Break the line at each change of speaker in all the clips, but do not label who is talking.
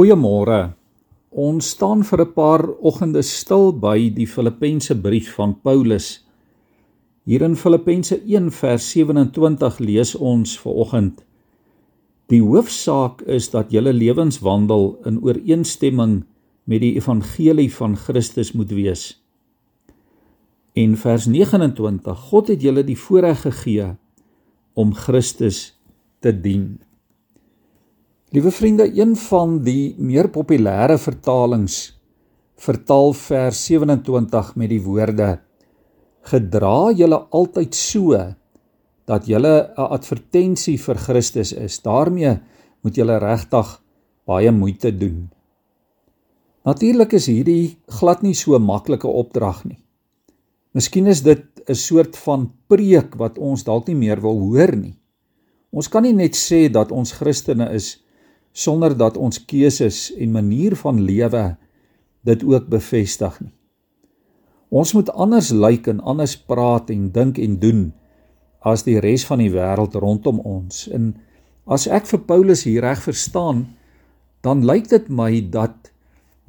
Goeiemôre. Ons staan vir 'n paar oggende stil by die Filippense brief van Paulus. Hier in Filippense 1 vers 27 lees ons ver oggend: Die hoofsaak is dat julle lewenswandel in ooreenstemming met die evangelie van Christus moet wees. En vers 29: God het julle die voorreg gegee om Christus te dien. Liewe vriende, een van die meer populêre vertalings vertaal vers 27 met die woorde: Gedra julle altyd so dat julle 'n advertensie vir Christus is. daarmee moet julle regtig baie moeite doen. Natuurlik is hierdie glad nie so maklike opdrag nie. Miskien is dit 'n soort van preek wat ons dalk nie meer wil hoor nie. Ons kan nie net sê dat ons Christene is sonder dat ons keuses en manier van lewe dit ook bevestig nie. Ons moet anders lyk en anders praat en dink en doen as die res van die wêreld rondom ons. En as ek vir Paulus hier reg verstaan, dan lyk dit my dat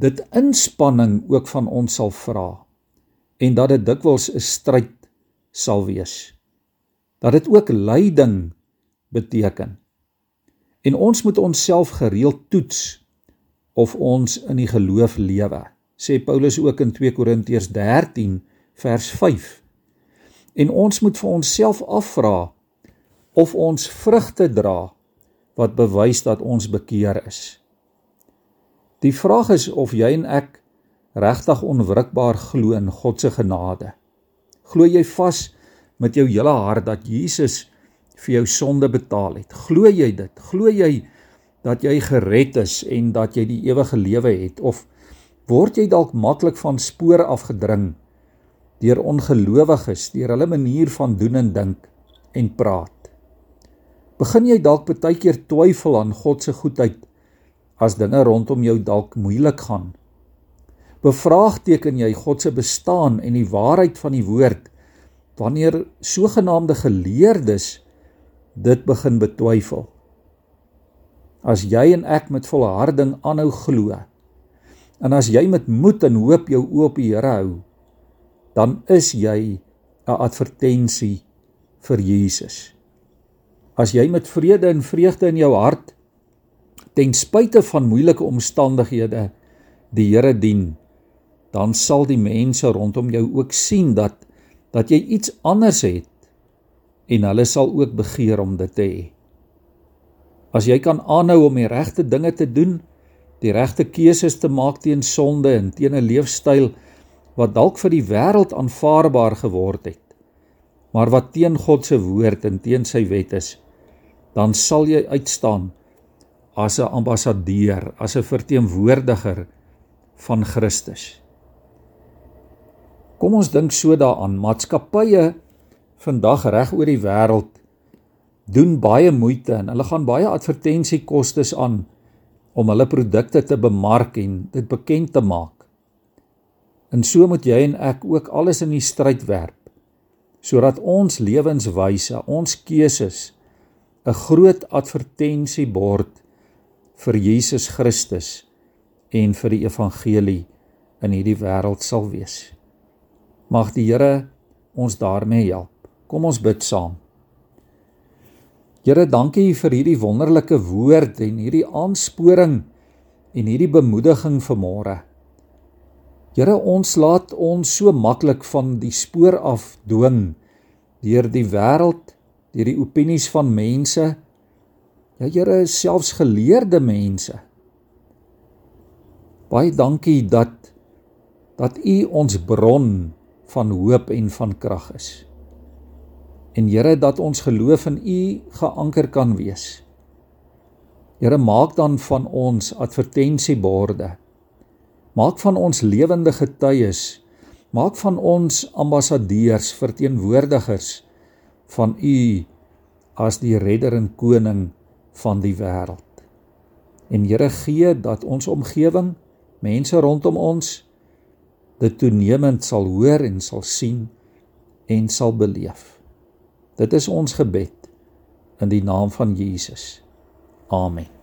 dit inspanning ook van ons sal vra en dat dit dikwels 'n stryd sal wees. Dat dit ook lyding beteken. En ons moet onsself gereeld toets of ons in die geloof lewe. Sê Paulus ook in 2 Korintiërs 13 vers 5. En ons moet vir onsself afvra of ons vrugte dra wat bewys dat ons bekeer is. Die vraag is of jy en ek regtig onwrikbaar glo in God se genade. Glo jy vas met jou hele hart dat Jesus vir jou sonde betaal het. Glo jy dit? Glo jy dat jy gered is en dat jy die ewige lewe het of word jy dalk maklik van spoor afgedring deur ongelowiges, deur hulle manier van doen en dink en praat? Begin jy dalk baie keer twyfel aan God se goedheid as dinge rondom jou dalk moeilik gaan? Bevraagteken jy God se bestaan en die waarheid van die woord wanneer sogenaamde geleerdes dit begin betwyfel. As jy en ek met volharding aanhou glo en as jy met moed en hoop jou oop op die Here hou, dan is jy 'n advertensie vir Jesus. As jy met vrede en vreugde in jou hart ten spyte van moeilike omstandighede die Here dien, dan sal die mense rondom jou ook sien dat dat jy iets anders het en hulle sal ook begeer om dit te hê. As jy kan aanhou om die regte dinge te doen, die regte keuses te maak teen sonde en teen 'n leefstyl wat dalk vir die wêreld aanvaarbaar geword het, maar wat teen God se woord en teen sy wet is, dan sal jy uitstaan as 'n ambassadeur, as 'n verteenwoordiger van Christus. Kom ons dink so daaraan, maatskappye vandag reg oor die wêreld doen baie moeite en hulle gaan baie advertensiekostes aan om hulle produkte te bemark en dit bekend te maak. En so moet jy en ek ook alles in die stryd werp sodat ons lewenswyse, ons keuses 'n groot advertensiebord vir Jesus Christus en vir die evangelie in hierdie wêreld sal wees. Mag die Here ons daarmee help. Kom ons bid saam. Here, dankie vir hierdie wonderlike woord en hierdie aansporing en hierdie bemoediging vir môre. Here, ons laat ons so maklik van die spoor af dwing deur die wêreld, deur die opinies van mense. Ja, Here, selfs geleerde mense. Baie dankie dat dat U ons bron van hoop en van krag is en Here dat ons geloof in U geanker kan wees. Here maak dan van ons advertensieborde. Maak van ons lewende getuies. Maak van ons ambassadeurs, verteenwoordigers van U as die redder en koning van die wêreld. En Here gee dat ons omgewing, mense rondom ons dit toenemend sal hoor en sal sien en sal beleef. Dit is ons gebed in die naam van Jesus. Amen.